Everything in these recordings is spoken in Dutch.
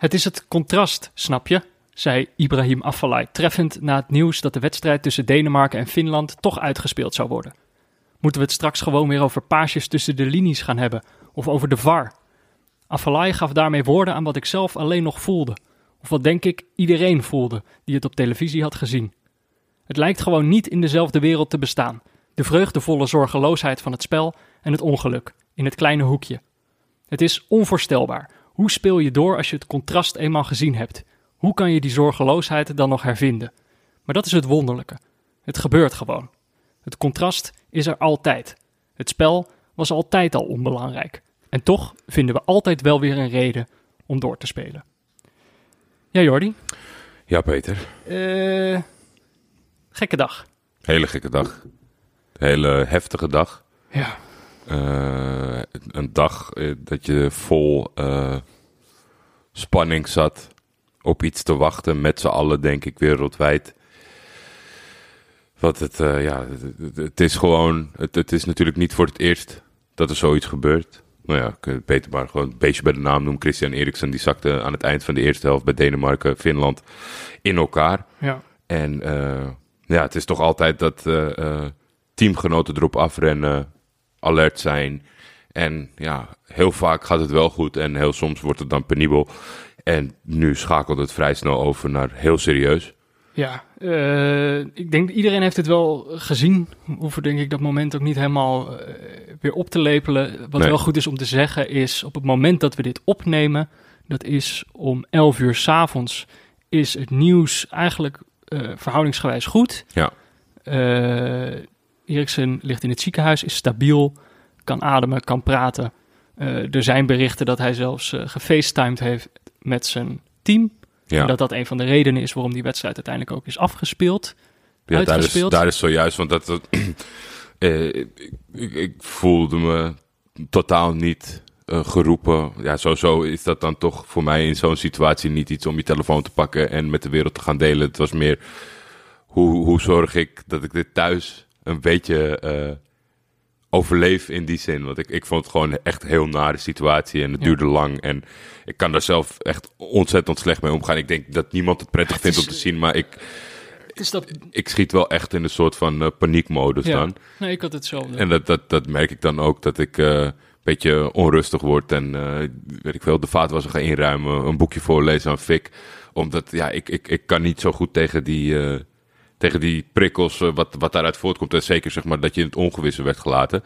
Het is het contrast, snap je? zei Ibrahim Afellay treffend na het nieuws dat de wedstrijd tussen Denemarken en Finland toch uitgespeeld zou worden. Moeten we het straks gewoon weer over paasjes tussen de linies gaan hebben of over de VAR? Afellay gaf daarmee woorden aan wat ik zelf alleen nog voelde. Of wat denk ik iedereen voelde die het op televisie had gezien. Het lijkt gewoon niet in dezelfde wereld te bestaan. De vreugdevolle zorgeloosheid van het spel en het ongeluk in het kleine hoekje. Het is onvoorstelbaar. Hoe speel je door als je het contrast eenmaal gezien hebt? Hoe kan je die zorgeloosheid dan nog hervinden? Maar dat is het wonderlijke. Het gebeurt gewoon. Het contrast is er altijd. Het spel was altijd al onbelangrijk. En toch vinden we altijd wel weer een reden om door te spelen. Ja, Jordi? Ja, Peter. Uh, gekke dag. Hele gekke dag. Hele heftige dag. Ja. Uh, een dag uh, dat je vol spanning zat op iets te wachten met z'n allen, denk ik, wereldwijd. Wat het, ja, het, het, is gewoon, het, het is natuurlijk niet voor het eerst dat er zoiets gebeurt nou ja, ik beter maar gewoon een beetje bij de naam noemen. Christian Eriksen, die zakte aan het eind van de eerste helft bij Denemarken, Finland in elkaar. Ja. En uh, ja, het is toch altijd dat uh, teamgenoten erop afrennen, alert zijn. En ja, heel vaak gaat het wel goed en heel soms wordt het dan penibel. En nu schakelt het vrij snel over naar heel serieus. Ja, uh, ik denk iedereen heeft het wel gezien. Hoeven denk ik dat moment ook niet helemaal uh, weer op te lepelen. Wat Nee. wel goed is om te zeggen is, op het moment dat we dit opnemen, dat is om 11 uur s'avonds, is het nieuws eigenlijk uh, verhoudingsgewijs goed. Ja. Eriksen ligt in het ziekenhuis, is stabiel, kan ademen, kan praten. er zijn berichten dat hij zelfs gefacetimed heeft met zijn team. Ja. En dat dat een van de redenen is waarom die wedstrijd uiteindelijk ook is afgespeeld. Ja, daar is, uitgespeeld. daar is zojuist, want dat, dat eh, ik, ik, ik voelde me totaal niet eh, geroepen. Ja, sowieso is dat dan toch voor mij in zo'n situatie niet iets om je telefoon te pakken en met de wereld te gaan delen. Het was meer, hoe, hoe zorg ik dat ik dit thuis een beetje eh, overleef in die zin. Want ik, ik vond het gewoon echt een heel nare situatie en het Ja. duurde lang. En ik kan daar zelf echt ontzettend slecht mee omgaan. Ik denk dat niemand het prettig Het vindt is- om te zien, maar ik, Het is dat... ik schiet wel echt in een soort van eh, paniekmodus Ja. dan. Nee, ik had hetzelfde. En dat, dat, dat merk ik dan ook, dat ik eh, een beetje onrustig word en weet ik veel, de vaatwasser ga inruimen, een boekje voorlezen aan Fik. Omdat, ja, ik, ik, ik kan niet zo goed tegen die, tegen die prikkels, eh, wat, wat daaruit voortkomt. En zeker, zeg maar, dat je in het ongewisse werd gelaten.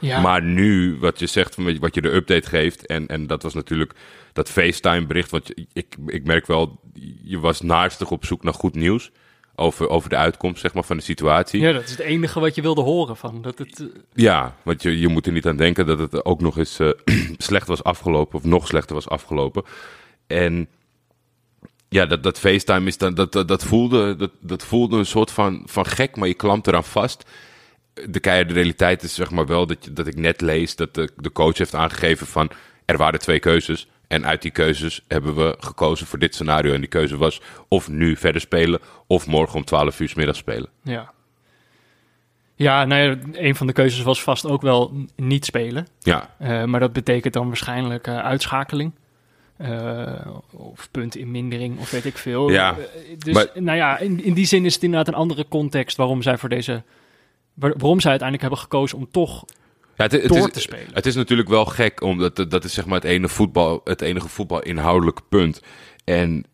ja. Maar nu, wat je zegt, wat je de update geeft, en, en dat was natuurlijk dat FaceTime-bericht, want ik, ik merk wel, je was naarstig op zoek naar goed nieuws over, over de uitkomst, zeg maar, van de situatie. ja, dat is het enige wat je wilde horen van. Dat het, eh, Ja, want je, je moet er niet aan denken dat het ook nog eens eh, slecht was afgelopen, of nog slechter was afgelopen. En ja, dat, dat FaceTime is dan, dat, dat, dat, voelde, dat, dat voelde een soort van, van gek, maar je klampt eraan vast. De keiharde realiteit is zeg maar wel dat, je, dat ik net lees dat de, de coach heeft aangegeven van er waren twee keuzes. En uit die keuzes hebben we gekozen voor dit scenario. En die keuze was of nu verder spelen of morgen om 12 uur 's middags spelen. ja. Ja, nou ja, een van de keuzes was vast ook wel niet spelen. Ja, Eh, maar dat betekent dan waarschijnlijk eh, uitschakeling. Eh, of punt in mindering, of weet ik veel. Ja, Eh, dus, maar- nou ja, in, in die zin is het inderdaad een andere context waarom zij voor deze... waar- waarom zij uiteindelijk hebben gekozen om toch ja het, het door is, te spelen. Het is natuurlijk wel gek, omdat dat, is zeg maar het, ene voetbal, het enige voetbalinhoudelijke punt. En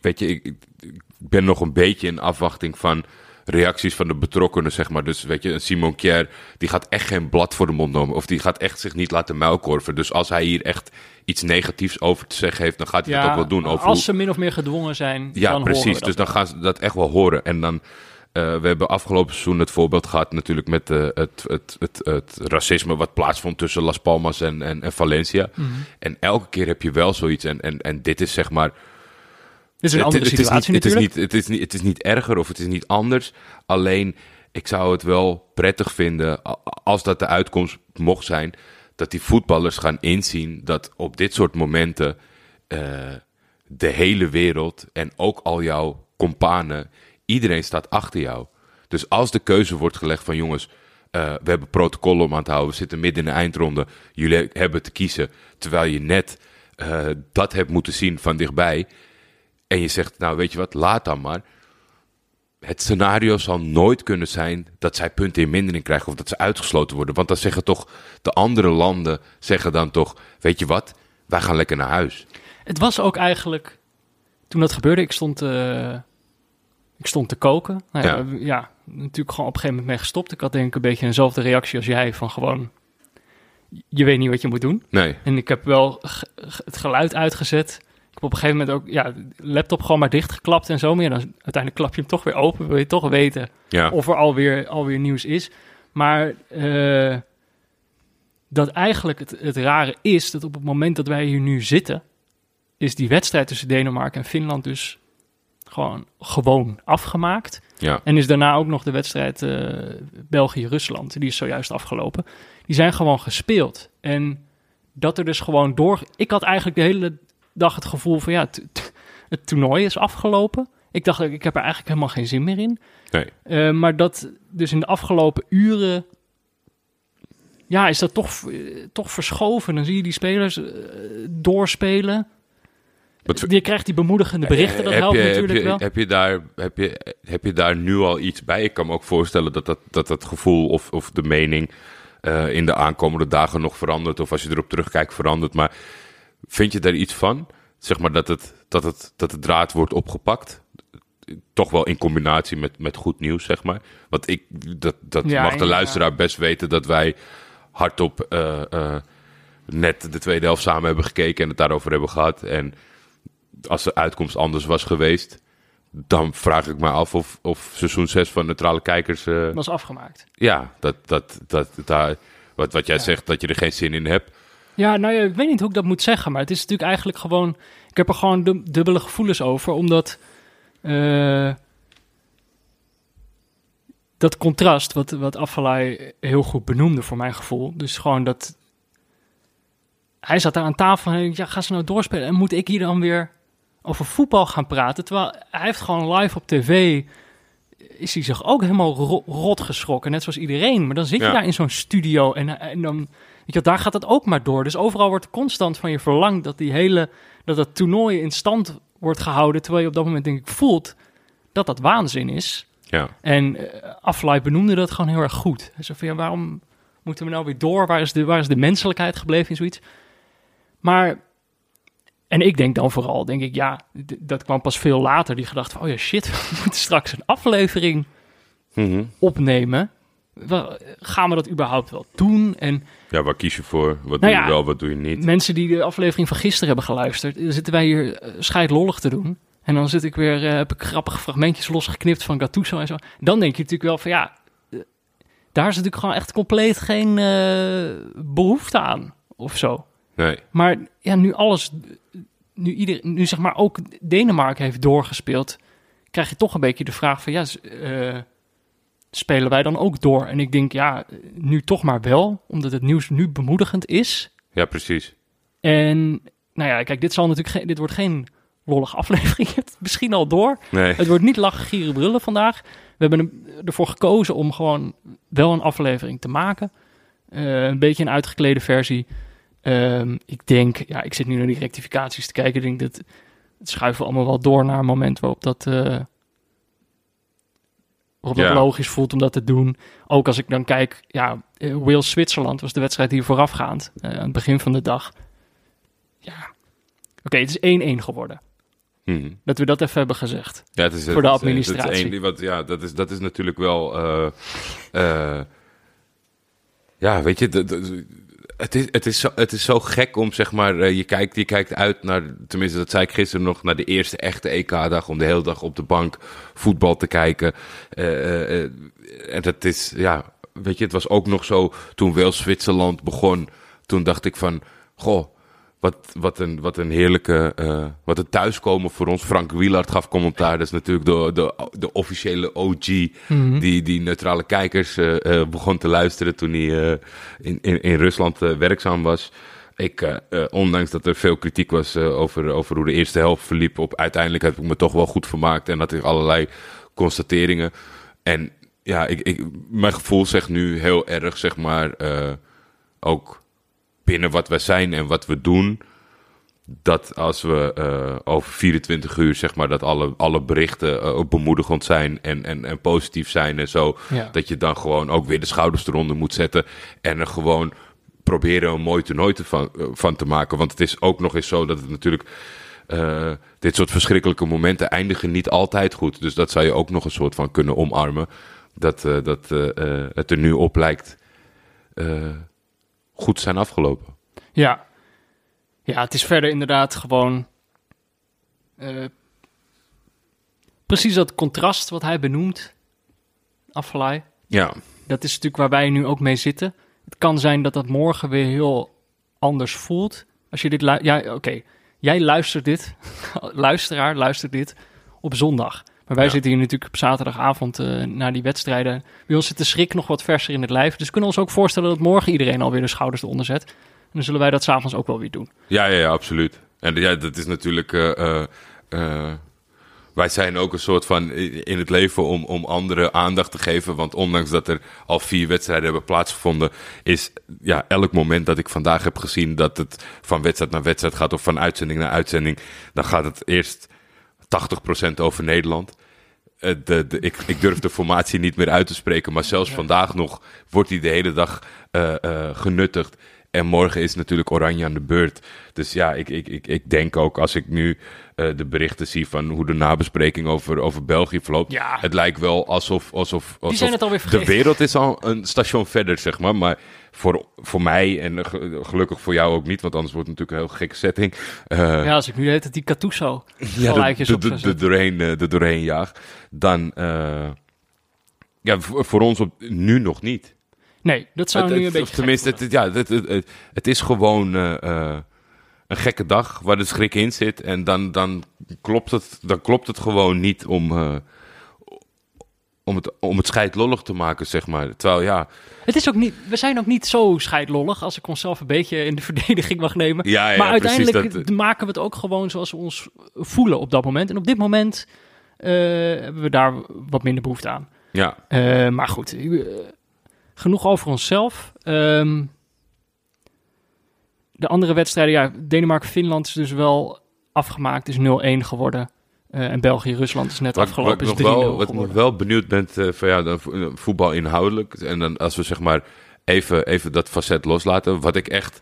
weet je, ik ik ben nog een beetje in afwachting van reacties van de betrokkenen, zeg maar. Dus weet je, een Simon Kjær, die gaat echt geen blad voor de mond nemen. Of die gaat echt zich niet laten muilkorven. Dus als hij hier echt iets negatiefs over te zeggen heeft, dan gaat hij dat ook wel doen. Over als hoe- ze min of meer gedwongen zijn, ja, dan precies. Dus dan gaan ze dat echt wel horen. En dan, eh, we hebben afgelopen seizoen het voorbeeld gehad natuurlijk met eh, het, het, het, het racisme wat plaatsvond tussen Las Palmas en, en, en Valencia. Mhm. En elke keer heb je wel zoiets. En, en, en dit is zeg maar... Is een andere het, het is situatie niet, het, is natuurlijk. niet, het, is niet, het is niet erger of het is niet anders. Alleen, ik zou het wel prettig vinden als dat de uitkomst mocht zijn... dat die voetballers gaan inzien dat op dit soort momenten... eh, de hele wereld en ook al jouw companen, iedereen staat achter jou. Dus als de keuze wordt gelegd van jongens, eh, we hebben protocollen om aan te houden, we zitten midden in de eindronde, jullie hebben te kiezen, terwijl je net eh, dat hebt moeten zien van dichtbij. En je zegt, nou weet je wat, laat dan maar. Het scenario zal nooit kunnen zijn dat zij punten in mindering krijgen of dat ze uitgesloten worden. Want dan zeggen toch de andere landen, zeggen dan toch, weet je wat, wij gaan lekker naar huis. Het was ook eigenlijk, toen dat gebeurde, ik stond, eh, ik stond te koken. Nou ja, Ja. ja. natuurlijk gewoon op een gegeven moment mee gestopt. Ik had denk ik een beetje dezelfde reactie als jij, van gewoon, je weet niet wat je moet doen. Nee, En ik heb wel het geluid uitgezet. Heb op een gegeven moment ook ja, laptop gewoon maar dichtgeklapt en zo. Ja, dan uiteindelijk klap je hem toch weer open. Wil je toch weten ja. of er alweer, alweer nieuws is. Maar eh, dat eigenlijk het, het rare is dat op het moment dat wij hier nu zitten, is die wedstrijd tussen Denemarken en Finland dus gewoon, gewoon afgemaakt. ja. En is daarna ook nog de wedstrijd eh, België-Rusland. Die is zojuist afgelopen. Die zijn gewoon gespeeld. En dat er dus gewoon door... Ik had eigenlijk de hele dag het gevoel van... Ja, t- t- het toernooi is afgelopen. Ik dacht, ik heb er eigenlijk helemaal geen zin meer in. Nee. Eh, maar dat dus in de afgelopen uren... Ja, is dat toch, eh, toch verschoven. Dan zie je die spelers eh, doorspelen. Wat- Je krijgt die bemoedigende berichten, dat helpt je, natuurlijk heb je, wel. Heb je, daar, heb, je, heb je daar nu al iets bij? Ik kan me ook voorstellen dat dat, dat, dat gevoel of, of de mening in de aankomende dagen nog verandert. Of als je erop terugkijkt verandert. Maar vind je daar iets van? Zeg maar dat het, dat het, dat het draad wordt opgepakt? Toch wel in combinatie met, met goed nieuws, zeg maar. Want ik, dat, dat Ja, mag de ja. luisteraar best weten dat wij hardop eh, eh, net de tweede helft samen hebben gekeken en het daarover hebben gehad. En als de uitkomst anders was geweest, dan vraag ik me af of, of seizoen 6 van Neutrale Kijkers. eh, was afgemaakt. ja, dat, dat, dat, daar, wat, wat jij zegt, dat je er geen zin in hebt. Ja, nou ja, ik weet niet hoe ik dat moet zeggen, maar het is natuurlijk eigenlijk gewoon... Ik heb er gewoon dub- dubbele gevoelens over, omdat... eh, dat contrast, wat, wat Afalai heel goed benoemde voor mijn gevoel. Dus gewoon dat... Hij zat daar aan tafel en ja, ga ze nou doorspelen? En moet ik hier dan weer over voetbal gaan praten? Terwijl hij heeft gewoon live op tv... Is hij zich ook helemaal ro- rot geschrokken, net zoals iedereen. Maar dan zit je Ja. daar in zo'n studio en, en dan... Je, daar gaat het ook maar door. Dus overal wordt constant van je verlangd dat die hele, dat dat toernooi in stand wordt gehouden. Terwijl je op dat moment denk ik voelt dat dat waanzin is. Ja, En uh, Aflaai benoemde dat gewoon heel erg goed. Hij zei van ja, waarom moeten we nou weer door? Waar is de, waar is de menselijkheid gebleven in zoiets? Maar, en ik denk dan vooral, denk ik, ja, dat kwam pas veel later. Die gedachte van, oh ja, shit, we moeten straks een aflevering Mhm. opnemen. Gaan we dat überhaupt wel doen? En ja waar kies je voor? Wat Nou doe ja, je wel, wat doe je niet? Mensen die de aflevering van gisteren hebben geluisterd, zitten wij hier eh, scheidlollig te doen. En dan zit ik weer, eh, heb ik grappige fragmentjes losgeknipt van Gattuso en zo. Dan denk je natuurlijk wel van ja, eh, daar is natuurlijk gewoon echt compleet geen eh, behoefte aan of zo. Nee, Maar ja, nu alles, nu, ieder, nu zeg maar ook Denemarken heeft doorgespeeld, krijg je toch een beetje de vraag van ja, spelen wij dan ook door? En ik denk ja, nu toch maar wel, omdat het nieuws nu bemoedigend is. ja precies. En nou ja, kijk, dit zal natuurlijk geen, dit wordt geen lollige aflevering. Het Misschien al door. Nee, Het wordt niet lachen, gieren, brullen vandaag. We hebben er- ervoor gekozen om gewoon wel een aflevering te maken. Eh, een beetje een uitgeklede versie. Ehm, ik denk, ja, ik zit nu naar die rectificaties te kijken. Ik denk dat het schuiven we allemaal wel door naar een moment waarop dat, eh, waarop Ja. dat logisch voelt om dat te doen. Ook als ik dan kijk, ja, eh, Wales-Zwitserland was de wedstrijd hier voorafgaand. eh, aan het begin van de dag. Ja, oké, het is 1-1 geworden. Mhm. Dat we dat even hebben gezegd. Ja, het is, Voor de het is- administratie. Het is wat, ja, dat is, dat is natuurlijk wel. eh, ja, weet je, het is, het, is zo, het is zo gek om zeg maar. eh, je, kijkt, je kijkt uit naar. Tenminste, dat zei ik gisteren nog. Naar de eerste echte EK-dag. Om de hele dag op de bank voetbal te kijken. Eh, eh, en dat is. Ja, weet je, het was ook nog zo. Toen Wales-Zwitserland begon. Toen dacht ik van. Goh. Wat, wat, een, wat een heerlijke, eh, wat een thuiskomen voor ons. Frank Wielard gaf commentaar. Dat is natuurlijk de, de, de officiële OG die, die neutrale kijkers eh, eh, begon te luisteren toen hij in, in, in Rusland werkzaam was. Ik, ondanks dat er veel kritiek was over, over hoe de eerste helft verliep, op, uiteindelijk heb ik me toch wel goed vermaakt en had ik allerlei constateringen. En ja, ik, ik, mijn gevoel zegt nu heel erg, zeg maar, ook binnen wat wij zijn en wat we doen, dat als we uh, over 24 uur, zeg maar, dat alle, alle berichten uh, bemoedigend zijn en, en, en positief zijn en zo, Ja. dat je dan gewoon ook weer de schouders eronder moet zetten en er gewoon proberen een mooi toernooi te van, uh, van te maken. Want het is ook nog eens zo dat het natuurlijk, uh, dit soort verschrikkelijke momenten eindigen niet altijd goed. Dus dat zou je ook nog een soort van kunnen omarmen, dat, uh, dat uh, het er nu op lijkt goed zijn afgelopen. Ja. Ja, het is verder inderdaad gewoon. Uh, precies dat contrast wat hij benoemt, Afvalai. Ja. Dat is natuurlijk waar wij nu ook mee zitten. Het kan zijn dat dat morgen weer heel anders voelt. Als je dit. Ja, oké. Okay. Jij luistert dit, luisteraar luistert dit op zondag. Maar wij ja. zitten hier natuurlijk op zaterdagavond uh, naar die wedstrijden. Bij ons zit de schrik nog wat verser in het lijf. Dus we kunnen ons ook voorstellen dat morgen iedereen alweer de schouders eronder zet. En dan zullen wij dat s'avonds ook wel weer doen. Ja, ja, ja absoluut. En ja, dat is natuurlijk. Uh, uh, wij zijn ook een soort van in het leven om, om anderen aandacht te geven. Want ondanks dat er al vier wedstrijden hebben plaatsgevonden, is ja, elk moment dat ik vandaag heb gezien dat het van wedstrijd naar wedstrijd gaat of van uitzending naar uitzending, dan gaat het eerst 80% over Nederland. Uh, de, de, ik, ik, durf de formatie niet meer uit te spreken, maar zelfs ja. vandaag nog wordt die de hele dag uh, uh, genuttigd. En morgen is natuurlijk Oranje aan de beurt. Dus ja, ik, ik, ik, ik denk ook als ik nu de berichten zie van hoe de nabespreking over, over België verloopt. Ja. Het lijkt wel alsof, alsof, alsof alweer de wereld is al een station verder, zeg maar. Maar voor, voor mij en gelukkig voor jou ook niet, want anders wordt het natuurlijk een heel gekke setting. Uh, ja, als ik nu heet het die Catouso ja, de, de, de, doorheen, de doorheen jaag, dan uh, ja, voor, voor ons op, nu nog niet. Nee, dat zou het, nu een het, beetje. Tenminste, het, ja, het, is gewoon uh, een gekke dag waar de schrik in zit. En dan, dan, klopt, het, dan klopt het gewoon niet om, om, het, om het scheidlollig te maken, zeg maar. Terwijl ja. Het is ook niet, we zijn ook niet zo scheidlollig, als ik onszelf een beetje in de verdediging mag nemen. Ja, ja, maar uiteindelijk dat, maken we het ook gewoon zoals we ons voelen op dat moment. En op dit moment hebben we daar wat minder behoefte aan. Ja. maar goed genoeg over onszelf. Um, de andere wedstrijden, ja, Denemarken-Finland is dus wel afgemaakt, is 0-1 geworden. Uh, en België-Rusland is net afgelopen, wat is 3-0 wel, Wat ik nog wel benieuwd ben uh, van ja, dan voetbal inhoudelijk. En dan als we zeg maar even, even dat facet loslaten. Wat ik echt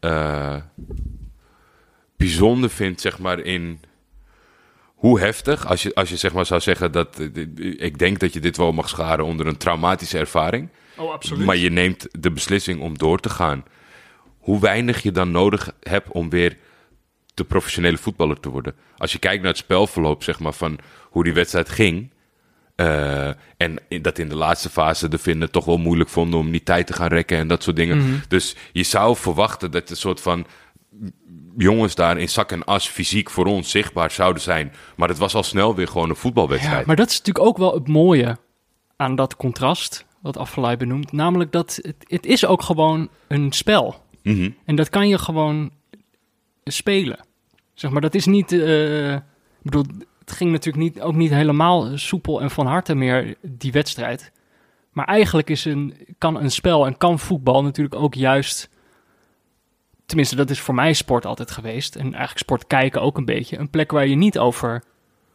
uh, bijzonder vind, zeg maar, in hoe heftig, als je, als je zeg maar zou zeggen dat, ik denk dat je dit wel mag scharen onder een traumatische ervaring. Oh, absoluut. Maar je neemt de beslissing om door te gaan. Hoe weinig je dan nodig hebt om weer de professionele voetballer te worden. Als je kijkt naar het spelverloop, zeg maar, van hoe die wedstrijd ging. Uh, en dat in de laatste fase de vinden toch wel moeilijk vonden om niet tijd te gaan rekken en dat soort dingen. Mhm. Dus je zou verwachten dat een soort van jongens daar in zak en as fysiek voor ons zichtbaar zouden zijn. Maar het was al snel weer gewoon een voetbalwedstrijd. Ja, maar dat is natuurlijk ook wel het mooie aan dat contrast wat Afvalai benoemt. Namelijk dat het, het is ook gewoon een spel. Mm -hmm. En dat kan je gewoon spelen. Zeg maar, dat is niet... Uh, ik bedoel, het ging natuurlijk niet, ook niet helemaal soepel en van harte meer, die wedstrijd. Maar eigenlijk is een, kan een spel en kan voetbal natuurlijk ook juist... Tenminste, dat is voor mij sport altijd geweest. En eigenlijk sport kijken ook een beetje. Een plek waar je niet over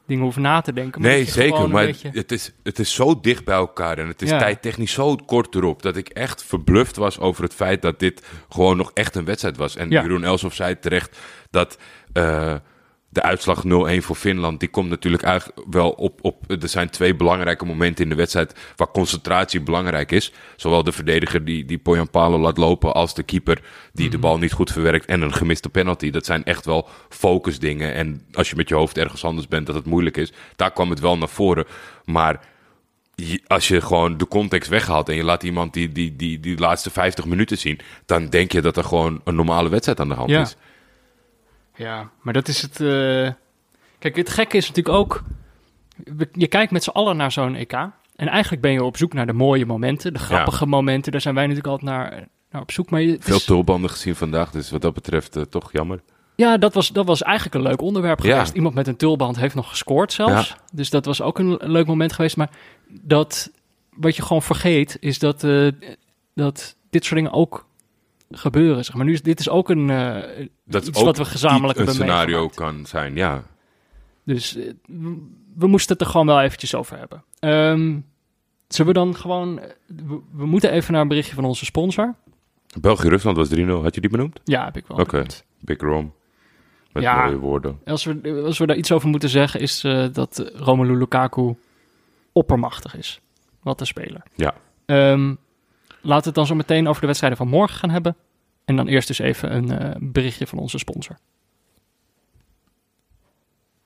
dingen hoeven na te denken. nee, zeker. Maar beetje... het, is, het is zo dicht bij elkaar en het is ja. tijdtechnisch zo kort erop... dat ik echt verbluft was over het feit dat dit gewoon nog echt een wedstrijd was. En Ja. Jeroen Elsof zei terecht dat eh, de uitslag 0-1 voor Finland... die komt natuurlijk eigenlijk wel op, op... Er zijn twee belangrijke momenten in de wedstrijd... waar concentratie belangrijk is. Zowel de verdediger die, die Poyan Palo laat lopen... als de keeper die de bal niet goed verwerkt... en een gemiste penalty. Dat zijn echt wel focusdingen. En als je met je hoofd ergens anders bent dat het moeilijk is... daar kwam het wel naar voren. Maar als je gewoon de context weghaalt... en je laat iemand die, die, die, die laatste 50 minuten zien... dan denk je dat er gewoon een normale wedstrijd aan de hand Ja. is. Ja, maar dat is het. eh, Kijk, het gekke is natuurlijk ook. Je kijkt met z'n allen naar zo'n EK. En eigenlijk ben je op zoek naar de mooie momenten, de grappige momenten. Daar zijn wij natuurlijk altijd naar, naar op zoek. Maar je, Veel is- tulbanden gezien vandaag, dus wat dat betreft eh, toch jammer. ja, dat was, dat was eigenlijk een leuk onderwerp Ja. geweest. Iemand met een tulband heeft nog gescoord zelfs. Dus dat was ook een, een leuk moment geweest. Maar dat, wat je gewoon vergeet, is dat, eh, dat dit soort dingen ook gebeuren. Zeg maar nu is dit is ook een eh, Dat iets ook wat we gezamenlijk een scenario meegemaakt. kan zijn, ja. Dus eh, we moesten het er gewoon wel eventjes over hebben. Ehm, zullen we dan gewoon... eh, We, we moeten even naar een berichtje van onze sponsor. België-Rusland was 3-0. Had je die benoemd? Ja, heb ik wel. Oké. Big Rom. Met Ja. mooie woorden. Als we, als we daar iets over moeten zeggen, is dat Romelu Lukaku oppermachtig is. Wat te spelen. Ja. Ehm, laten we het dan zo meteen over de wedstrijden van morgen gaan hebben. En dan eerst dus even een eh, berichtje van onze sponsor.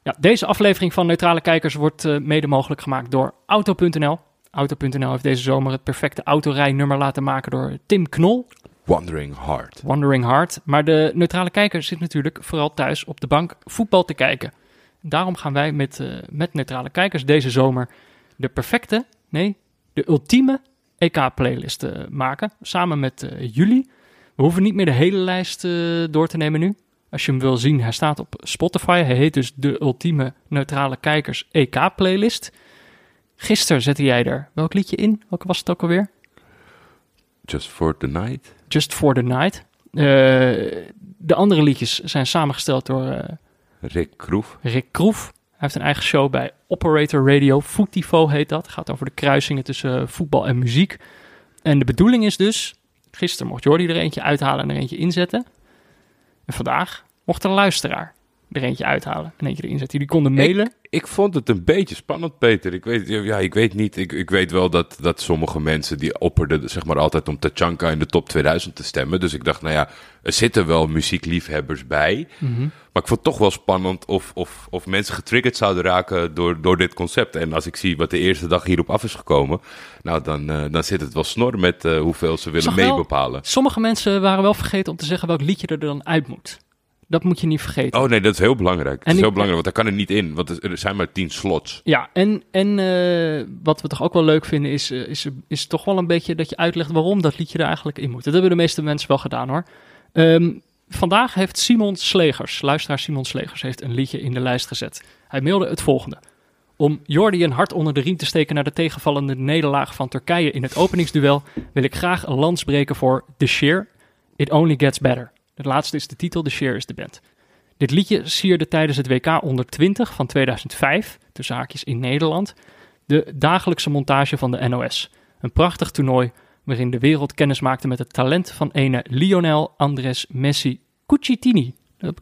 Ja, deze aflevering van Neutrale Kijkers wordt eh, mede mogelijk gemaakt door Auto.nl. Auto.nl heeft deze zomer het perfecte autorijnummer laten maken door Tim Knol. Wandering Heart. Wandering Hard. Maar de neutrale kijker zit natuurlijk vooral thuis op de bank voetbal te kijken. Daarom gaan wij met, eh, met neutrale kijkers deze zomer de perfecte, nee, de ultieme EK-playlist eh, maken. Samen met eh, jullie. We hoeven niet meer de hele lijst eh, door te nemen nu. Als je hem wil zien, hij staat op Spotify. Hij heet dus de ultieme neutrale kijkers EK-playlist. Gisteren zette jij er welk liedje in? Welke was het ook alweer? Just for the night. Just for the Night. De andere liedjes zijn samengesteld door Rick Kroef. Rick Kroef. Heeft een eigen show bij Operator Radio. Footivo heet dat. Gaat over de kruisingen tussen voetbal en muziek. En de bedoeling is dus... Gisteren mocht Jordi er eentje uithalen en er eentje inzetten. En vandaag mocht een luisteraar er eentje uithalen en eentje erin zetten. Jullie konden mailen. Ik vond het een beetje spannend, Peter. Ik weet, ja, ik weet niet. Ik, ik weet wel dat, dat sommige mensen die opperden zeg maar altijd om Tachanka in de top 2000 te stemmen. Dus ik dacht, nou ja, er zitten wel muziekliefhebbers bij. Mhm. Maar ik vond het toch wel spannend of, of, of mensen getriggerd zouden raken door, door dit concept. En als ik zie wat de eerste dag hierop af is gekomen, nou dan, eh, dan zit het wel snor met eh, hoeveel ze willen meebepalen. Sommige mensen waren wel vergeten om te zeggen welk liedje er dan uit moet. Dat moet je niet vergeten. Oh nee, dat is heel belangrijk. Het En is heel belangrijk, want daar kan er niet in. Want er er zijn maar tien slots. Ja, en, en eh, wat we toch ook wel leuk vinden is, eh, is, is toch wel een beetje dat je uitlegt waarom dat liedje er eigenlijk in moet. Dat hebben de meeste mensen wel gedaan hoor. Ehm, vandaag heeft Simon Slegers, luisteraar Simon Slegers, heeft een liedje in de lijst gezet. Hij mailde het volgende. Om Jordi een hart onder de riem te steken naar de tegenvallende nederlaag van Turkije in het openingsduel, wil ik graag een lans breken voor The Sheer, It Only Gets Better. Het laatste is de titel, The Sheer is de band. Dit liedje sierde tijdens het WK onder 20 van 2005, tussen haakjes in Nederland, de dagelijkse montage van de NOS. Een prachtig toernooi waarin de wereld kennis maakte met het talent van ene Lionel Andres Messi Cucitini.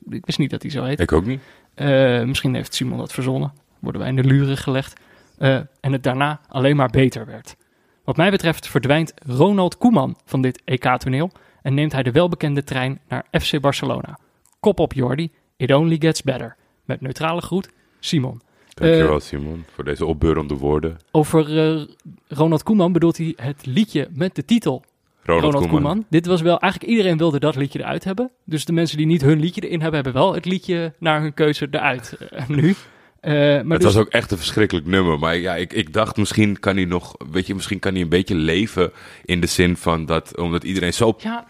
Ik wist niet dat hij zo heet. Ik ook niet. Eh, misschien heeft Simon dat verzonnen. Worden wij in de luren gelegd. Eh, en het daarna alleen maar beter werd. Wat mij betreft verdwijnt Ronald Koeman van dit EK-toneel en neemt hij de welbekende trein naar FC Barcelona. Kop op Jordi, it only gets better. Met neutrale groet, Simon. Dankjewel Eh, Simon voor deze opbeurende woorden. Over eh, Ronald Koeman bedoelt hij het liedje met de titel Ronald, Ronald, Koeman. Koeman. Dit was wel, eigenlijk iedereen wilde dat liedje eruit hebben. Dus de mensen die niet hun liedje erin hebben, hebben wel het liedje naar hun keuze eruit eh, nu. Eh, maar het dus, was ook echt een verschrikkelijk nummer. Maar ja, ik, ik dacht misschien kan hij nog, weet je, misschien kan hij een beetje leven in de zin van dat, omdat iedereen zo, ja,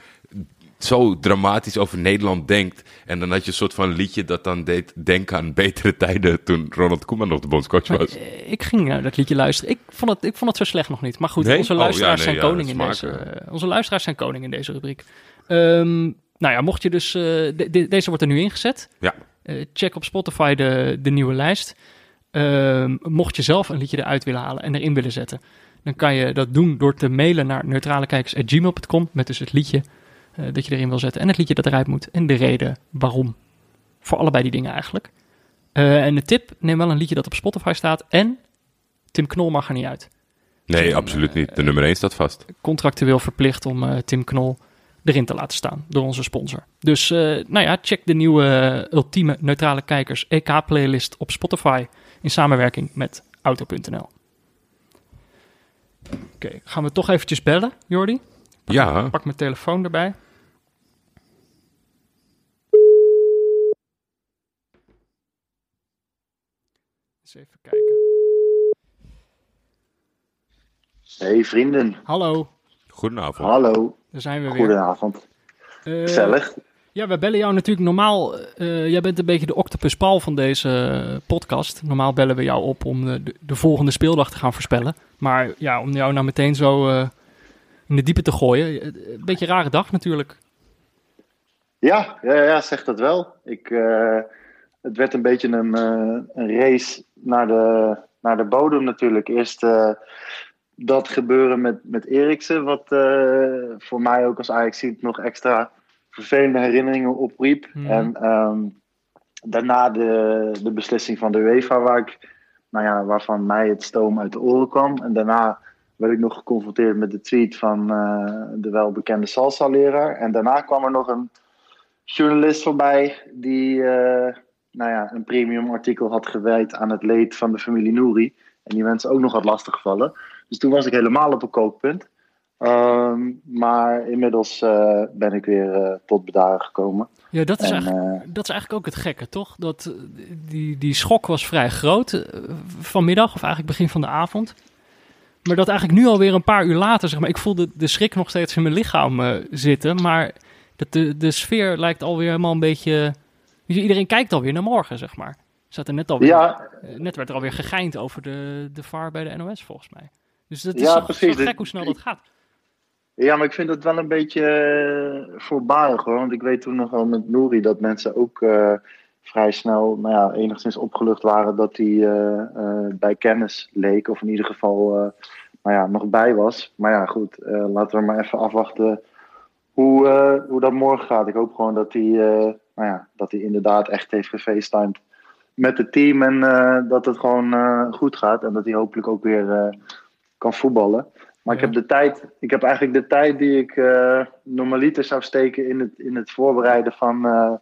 zo dramatisch over Nederland denkt. En dan had je een soort van liedje dat dan deed denken aan betere tijden toen Ronald Koeman nog de bondscoach was. eh, ik ging naar dat liedje luisteren. Ik vond, het, ik vond het zo slecht nog niet. Maar goed, Nee? onze Oh, luisteraars ja, nee, zijn ja, koning in deze. eh, onze luisteraars zijn koning in deze rubriek. Ehm, nou ja, mocht je dus. de- de- deze wordt er nu ingezet. Ja. Eh, check op Spotify de, de nieuwe lijst. Ehm, mocht je zelf een liedje eruit willen halen en erin willen zetten, dan kan je dat doen door te mailen naar neutralekijkers.gmail.com met dus het liedje eh, dat je erin wil zetten en het liedje dat eruit moet en de reden waarom. Voor allebei die dingen eigenlijk. Eh, en de tip, neem wel een liedje dat op Spotify staat en Tim Knol mag er niet uit. Nee, absoluut niet. De nummer 1 staat vast. Contractueel verplicht om Tim Knol erin te laten staan door onze sponsor. Dus eh, nou ja, check de nieuwe eh, ultieme neutrale kijkers EK-playlist op Spotify in samenwerking met Auto.nl. Oké, gaan we toch eventjes bellen, Jordi? Ja, Pak mijn telefoon erbij. Eens even kijken. Hey vrienden, Hallo, goedenavond. Daar zijn we weer. goedenavond. Gezellig. Ja, we bellen jou natuurlijk normaal. eh, jij bent een beetje de octopus Paul van deze eh, podcast. Normaal bellen we jou op om de, de, de volgende speeldag te gaan voorspellen. Maar ja, om jou nou meteen zo in de diepe te gooien. Een beetje een rare dag natuurlijk. Ja, ja, ja, zeg dat wel. Ik, het werd een beetje een, een race naar de, naar de bodem natuurlijk. Eerst dat gebeuren met, met Eriksen, wat eh, voor mij ook als ajax nog extra vervelende herinneringen opriep. Mhm. En ehm, daarna de, de beslissing van de UEFA, waar ik, nou ja, waarvan mij het stoom uit de oren kwam. En daarna werd ik nog geconfronteerd met de tweet van eh, de welbekende salsa-leraar. En daarna kwam er nog een journalist voorbij die eh, nou ja, een premium artikel had gewijd aan het leed van de familie Nouri. En die mensen ook nog had lastiggevallen. Dus toen was ik helemaal op een kookpunt. Ehm, maar inmiddels eh, ben ik weer eh, tot bedaren gekomen. Ja, dat is, En, eigenlijk, eh, dat is eigenlijk ook het gekke, toch? Dat, die, die schok was vrij groot vanmiddag, of eigenlijk begin van de avond. Maar dat eigenlijk nu alweer een paar uur later, zeg maar, ik voelde de schrik nog steeds in mijn lichaam zitten. Maar dat de, de sfeer lijkt alweer helemaal een beetje... Iedereen kijkt alweer naar morgen, zeg maar. Zat er net alweer, ja, net werd er alweer gegeind over de, de VAR bij de NOS, volgens mij. Dus dat is Ja, precies. zo gek hoe snel dat gaat. Ja, maar ik vind het wel een beetje eh, voorbarig hoor. Want ik weet toen nog wel met Nouri dat mensen ook eh, vrij snel nou ja, enigszins opgelucht waren dat hij eh, bij kennis leek. Of in ieder geval nou ja, nog bij was. Maar ja, goed, laten we maar even afwachten hoe, hoe dat morgen gaat. Ik hoop gewoon dat hij, nou ja, dat hij inderdaad echt heeft gefacetimed met het team. En dat het gewoon goed gaat. En dat hij hopelijk ook weer kan voetballen. Maar ik heb de tijd, ik heb eigenlijk de tijd die ik eh, normaliter zou steken in het, in het voorbereiden van eh,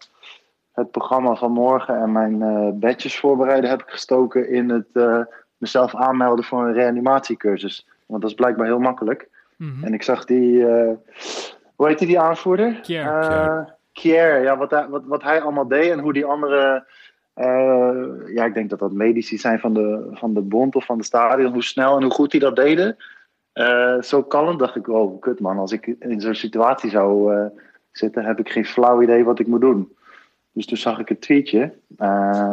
het programma van morgen en mijn eh badges voorbereiden, heb ik gestoken in het mezelf aanmelden voor een reanimatiecursus. Want dat is blijkbaar heel makkelijk. Mhm. En ik zag die, hoe heet die, die aanvoerder? Kier. Kier, ja, wat, hij- wat, wat hij allemaal deed en hoe die andere, eh, ja, ik denk dat dat medici zijn van de, van de bond of van de stadion, hoe snel en hoe goed die dat deden. Eh, zo kalm dacht ik, oh, kut man, als ik in zo'n situatie zou eh, zitten, heb ik geen flauw idee wat ik moet doen. Dus toen zag ik het tweetje,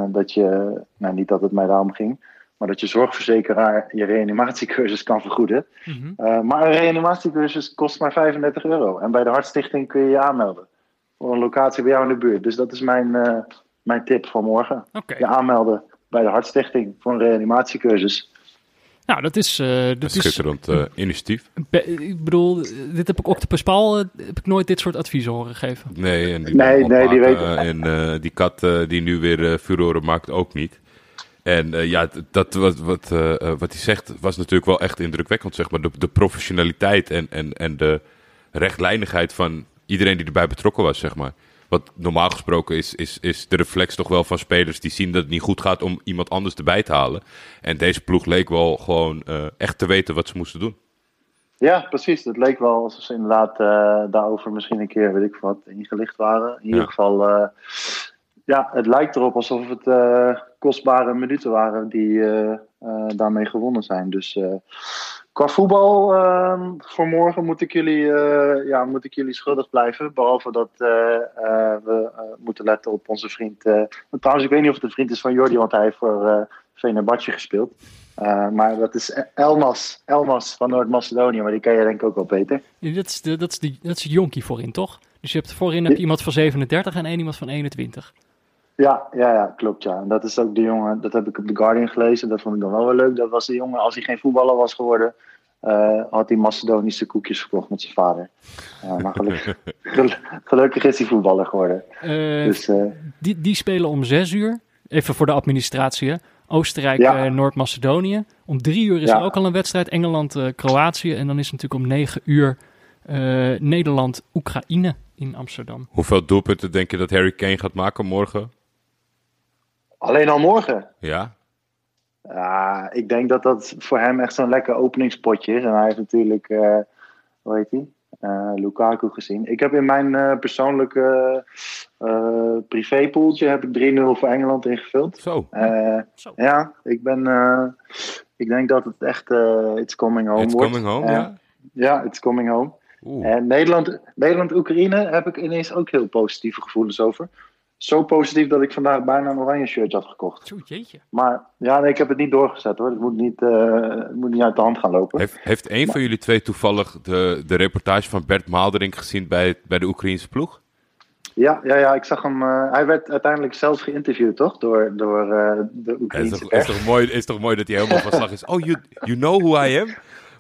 dat je, nou niet dat het mij daarom ging, maar dat je zorgverzekeraar je reanimatiecursus kan vergoeden. Mhm. Maar een reanimatiecursus kost maar 35 euro. En bij de Hartstichting kun je je aanmelden. Voor een locatie bij jou in de buurt. Dus dat is mijn, mijn tip voor morgen. Je aanmelden bij de Hartstichting voor een reanimatiecursus. Nou, dat is... eh dat is Schitterend eh, initiatief. Be- ik bedoel, dit heb ik Octopus Paul, eh, heb ik nooit dit soort adviezen horen geven. Nee, en die, Nee, nee, die weet- En eh, die kat die nu weer furoren maakt ook niet. En eh, ja, dat wat, wat, wat hij zegt was natuurlijk wel echt indrukwekkend. Zeg maar. de, de professionaliteit en, en, en de rechtlijnigheid van iedereen die erbij betrokken was. Zeg maar. Wat normaal gesproken is, is, is de reflex toch wel van spelers die zien dat het niet goed gaat om iemand anders erbij te halen. En deze ploeg leek wel gewoon eh, echt te weten wat ze moesten doen. Ja, precies. Het leek wel alsof ze inderdaad eh, daarover misschien een keer, weet ik wat, ingelicht waren. In ieder Ja. geval, eh, ja, het lijkt erop alsof het kostbare minuten waren die daarmee gewonnen zijn. Dus qua voetbal eh, voor morgen moet ik, jullie, eh, ja, moet ik jullie schuldig blijven. Behalve dat eh, eh, we moeten letten op onze vriend. trouwens, ik weet niet of het een vriend is van Jordi, want hij heeft voor Fenerbahce gespeeld. Maar dat is Elmas, Elmas van Noord-Macedonië, maar die ken je denk ik ook wel beter. Ja, Dat is, de, dat is, de, dat is de jonkie voorin, toch? Dus je hebt voorin heb je iemand van 37 en één iemand van 21. Ja, ja, ja, klopt ja. En dat is ook de jongen, dat heb ik op The Guardian gelezen, dat vond ik dan wel wel leuk. Dat was de jongen, als hij geen voetballer was geworden, eh, had hij Macedonische koekjes verkocht met zijn vader. Ja, maar gelukkig, gel- gelukkig is hij voetballer geworden. Eh, Dus eh, die, die spelen om 6 uur. Even voor de administratie. hè. Oostenrijk, Ja. eh, Noord-Macedonië. Om 3 uur is Ja. er ook al een wedstrijd. Engeland, eh, Kroatië. En dan is het natuurlijk om 9 uur eh, Nederland, Oekraïne in Amsterdam. Hoeveel doelpunten denk je dat Harry Kane gaat maken morgen? Alleen al morgen. Ja? Ja, ik denk dat dat voor hem echt zo'n lekker openingspotje is. En hij heeft natuurlijk, eh hoe heet hij? Eh, Lukaku gezien. Ik heb in mijn eh, persoonlijke eh privépoeltje heb ik 3-0 voor Engeland ingevuld. Zo. Eh, Zo. ja, ik ben. eh, ik denk dat het echt eh It's Coming Home It's wordt. coming home, ja? Ja, It's Coming Home. Oeh. En Nederland, Nederland-Oekraïne heb ik ineens ook heel positieve gevoelens over. Zo positief dat ik vandaag bijna een oranje shirt had gekocht. Zo, jeetje. Maar ja, nee, ik heb het niet doorgezet hoor. Het moet niet, eh, het moet niet uit de hand gaan lopen. Heeft, heeft een van jullie twee toevallig de, de reportage van Bert Maalderink gezien bij, bij de Oekraïense ploeg? Ja, ja, ja, ik zag hem. eh, hij werd uiteindelijk zelfs geïnterviewd, toch? Door, door eh, de Het is Oekraïnse toch, is, pers. toch mooi, is toch mooi dat hij helemaal van slag is. Oh, you, you know who I am?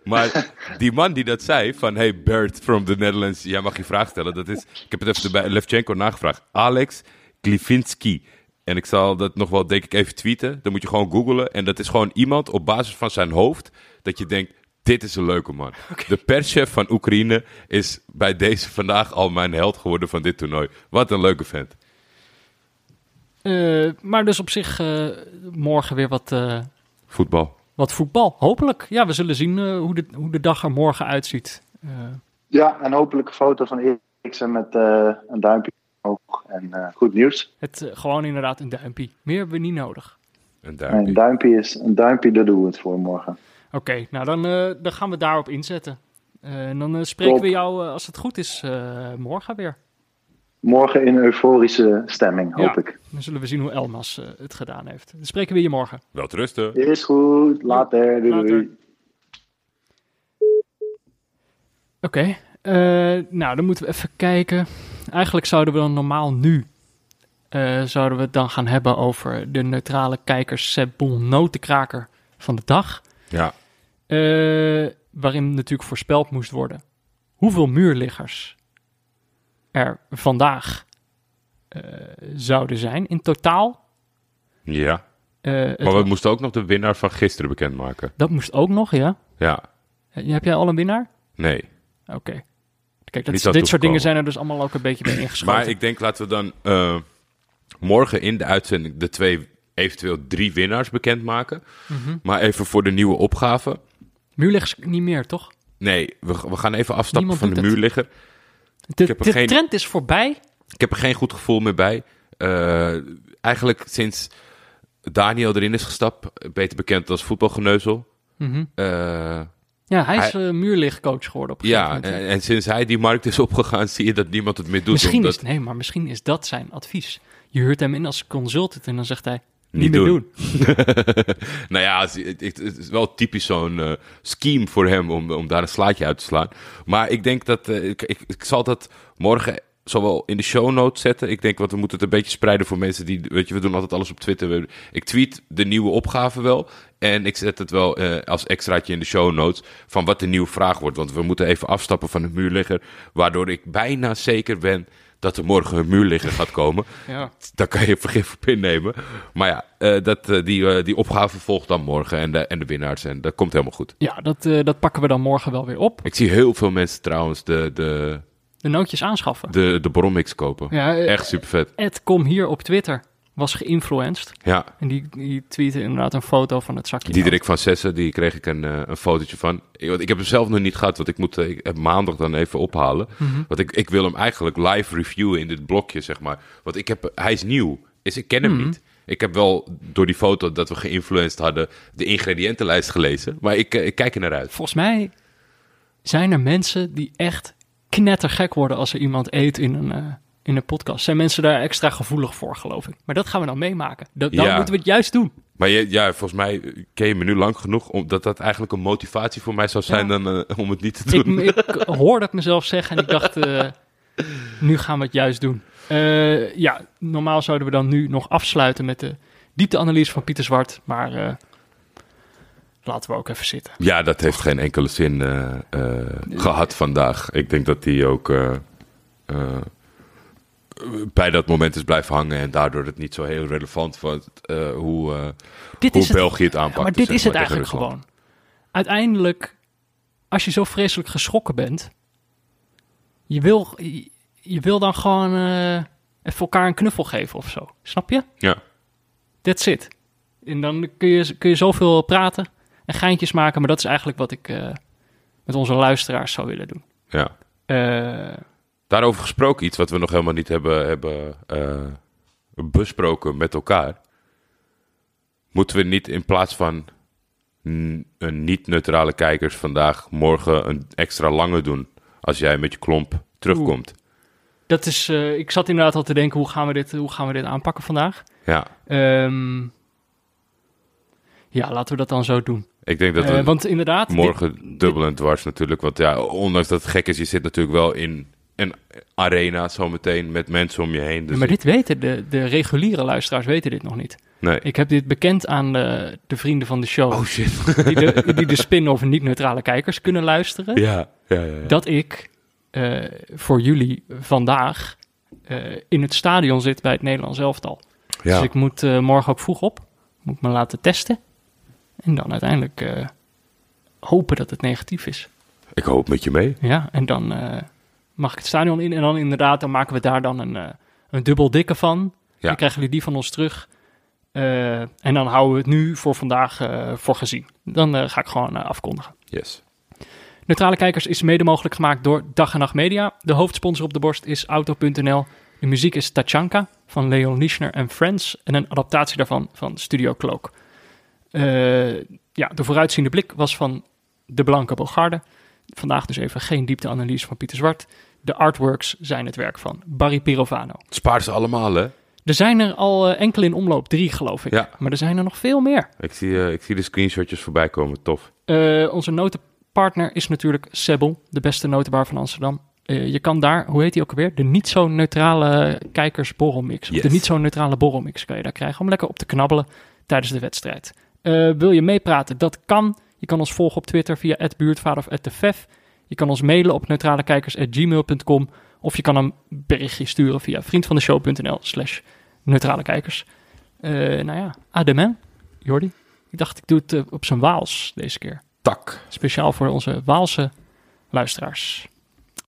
Maar die man die dat zei, van hey Bert from the Netherlands, jij mag je vraag stellen. Dat is, ik heb het even bij Levchenko nagevraagd. Alex Glivinski. En ik zal dat nog wel, denk ik, even tweeten. Dan moet je gewoon googlen. En dat is gewoon iemand op basis van zijn hoofd, dat je denkt, dit is een leuke man. De perschef van Oekraïne is bij deze vandaag al mijn held geworden van dit toernooi. Wat een leuke vent. Eh, maar dus op zich eh, morgen weer wat, eh, Voetbal. wat voetbal. Hopelijk. Ja, we zullen zien eh, hoe, de, hoe de dag er morgen uitziet. Eh, Ja, en hopelijk een foto van Eriksen met eh, een duimpje. En eh, goed nieuws. het, eh, gewoon inderdaad een duimpje. Meer hebben we niet nodig. Een En duimpje. een duimpje is een duimpje, daar doen we het voor morgen. Oké, nou dan, eh, dan gaan we daarop inzetten. Eh, en dan spreken Top. we jou, als het goed is, eh, morgen weer. Morgen in euforische stemming, hoop Ja. ik. Dan zullen we zien hoe Elmas het gedaan heeft. Dan spreken we je morgen. Wel te rusten. Is goed, later. Doei, Later. doei. Oké, eh, nou dan moeten we even kijken. Eigenlijk zouden we dan normaal nu eh, zouden we het dan gaan hebben over de neutrale kijkers Seb Boel notenkraker van de dag. Ja. Eh, waarin natuurlijk voorspeld moest worden hoeveel muurliggers er vandaag eh, zouden zijn in totaal. Ja. Maar we moesten ook nog de winnaar van gisteren bekendmaken. Dat moest ook nog, ja. Ja. Heb jij al een winnaar? Nee. Oké. Kijk, dat, dit soort dingen zijn er dus allemaal ook een beetje bij ingeschoten. Maar ik denk, laten we dan eh, morgen in de uitzending de twee, eventueel drie winnaars bekendmaken. Mhm. Maar even voor de nieuwe opgave. Muurliggers niet meer, toch? Nee, we, we gaan even afstappen Niemand van de muurligger. De, de geen- trend is voorbij. Ik heb er geen goed gevoel meer bij. Eh, eigenlijk sinds Daniel erin is gestapt, beter bekend als voetbalgeneuzel. Mhm. Eh, Ja, hij is Hij- eh muurlichtcoach geworden op een gegeven ja, moment. en, en sinds hij die markt is opgegaan, zie je dat niemand het meer doet. misschien omdat is, nee, maar misschien is dat zijn advies. Je huurt hem in als consultant en dan zegt hij, niet, meer doen. doen. nou ja, het, is wel typisch zo'n eh, scheme voor hem om, om daar een slaatje uit te slaan. Maar ik denk dat eh, ik, ik, ik zal dat morgen zowel in de show notes zetten. Ik denk, want we moeten het een beetje spreiden voor mensen die, weet je, we doen altijd alles op Twitter. Ik tweet de nieuwe opgave wel. En ik zet het wel eh, als extraatje in de show notes van wat de nieuwe vraag wordt. Want we moeten even afstappen van de muurligger. Waardoor ik bijna zeker ben dat er morgen een muurligger gaat komen. Ja. Daar kan je vergif op innemen. Maar ja, eh, dat, eh, die, die opgave volgt dan morgen en de, en de winnaars. En dat komt helemaal goed. Ja, dat, dat pakken we dan morgen wel weer op. Ik zie heel veel mensen trouwens de, de, De nootjes aanschaffen. de, de Brommix kopen. Ja, eh, Echt super vet. Ed Kom hier op Twitter was geïnfluenced. Ja, En die, die tweette inderdaad een foto van het zakje. Diederik van Sessen, die kreeg ik een, eh, een fotootje van. Ik, want ik heb hem zelf nog niet gehad, want ik moet eh, ik heb maandag dan even ophalen. Mhm. Want ik, ik wil hem eigenlijk live reviewen in dit blokje, zeg maar. Want ik heb, hij is nieuw, dus ik ken hem Mhm. niet. Ik heb wel door die foto dat we geïnfluenced hadden de ingrediëntenlijst gelezen. Maar ik, ik kijk er naar uit. Volgens mij zijn er mensen die echt knettergek worden als er iemand eet in een, eh, in een podcast. Zijn mensen daar extra gevoelig voor, geloof ik. Maar dat gaan we dan meemaken. Dat, dan Ja. moeten we het juist doen. Maar je, ja, volgens mij ken je me nu lang genoeg omdat dat eigenlijk een motivatie voor mij zou zijn Ja. dan, eh, om het niet te Ik, doen. ik hoorde het mezelf zeggen en ik dacht, eh, nu gaan we het juist doen. Ja, normaal zouden we dan nu nog afsluiten met de diepteanalyse van Pieter Zwart. Maar laten we ook even zitten. Ja, dat heeft geen enkele zin eh, eh, gehad vandaag. Ik denk dat hij ook eh, bij dat moment is blijven hangen en daardoor het niet zo heel relevant was eh, hoe, Dit hoe is België het aanpakt. Ja, maar dit zeg is het maar, eigenlijk gewoon. Uiteindelijk, als je zo vreselijk geschrokken bent, je wil, je, je wil dan gewoon even elkaar een knuffel geven of zo. Snap je? Ja, That's it. En dan kun je, kun je zoveel praten en geintjes maken, maar dat is eigenlijk wat ik eh, met onze luisteraars zou willen doen. ja. Eh, Daarover gesproken, iets wat we nog helemaal niet hebben, hebben eh, besproken met elkaar. Moeten we niet in plaats van een niet-neutrale kijkers vandaag morgen een extra lange doen als jij met je klomp terugkomt? dat is, ik zat inderdaad al te denken, hoe gaan we dit, hoe gaan we dit aanpakken vandaag? Ja, Ehm, ja, laten we dat dan zo doen. Ik denk dat we Eh, want inderdaad, dit- morgen dubbel en dwars natuurlijk. Want ja, ondanks dat het gek is, je zit natuurlijk wel in een arena zometeen met mensen om je heen. Dus maar dit weten de, de reguliere luisteraars weten dit nog niet. nee. Ik heb dit bekend aan de, de vrienden van de show, Oh shit. die de, die de spin-off niet-neutrale kijkers kunnen luisteren. ja, ja, ja. ja. dat ik eh, voor jullie vandaag eh, in het stadion zit bij het Nederlands elftal. ja. Dus ik moet morgen ook vroeg op. Moet me laten testen. En dan uiteindelijk eh, hopen dat het negatief is. Ik hoop met je mee. Ja, en dan eh, mag ik het stadion in. En dan inderdaad, dan maken we daar dan een, eh, een dubbel dikke van. Ja. Dan krijgen jullie die van ons terug. En dan houden we het nu voor vandaag voor gezien. Dan ga ik gewoon afkondigen. Yes. Neutrale Kijkers is mede mogelijk gemaakt door Dag en Nacht Media. De hoofdsponsor op de borst is Auto.nl. De muziek is Tachanka van Leon Lischner en Friends. En een adaptatie daarvan van Studio Cloak. Eh, ja, de vooruitziende blik was van De Blanke Bogarde. Vandaag dus even geen diepteanalyse van Pieter Zwart. De artworks zijn het werk van Barry Pirovano. Spaar ze allemaal, hè? Er zijn er al eh, enkele in omloop, drie geloof ik. Ja. Maar er zijn er nog veel meer. Ik zie, eh, ik zie de screenshotjes voorbij komen. Tof. Onze notenpartner is natuurlijk Sebbel, de beste notenbar van Amsterdam. Je kan daar, hoe heet die ook alweer? De niet zo neutrale kijkersborrelmix. Of Yes. de niet zo neutrale borrelmix kan je daar krijgen om lekker op te knabbelen tijdens de wedstrijd. Eh, wil je meepraten? Dat kan. Je kan ons volgen op Twitter via @buurtvader of @tefef. Je kan ons mailen op neutralekijkers@gmail.com of je kan een berichtje sturen via vriendvandeshow.nl/slash neutralekijkers. Eh nou ja, adem Jordi. Ik dacht, ik doe het eh, op zijn Waals deze keer. Tak. Speciaal voor onze Waalse luisteraars.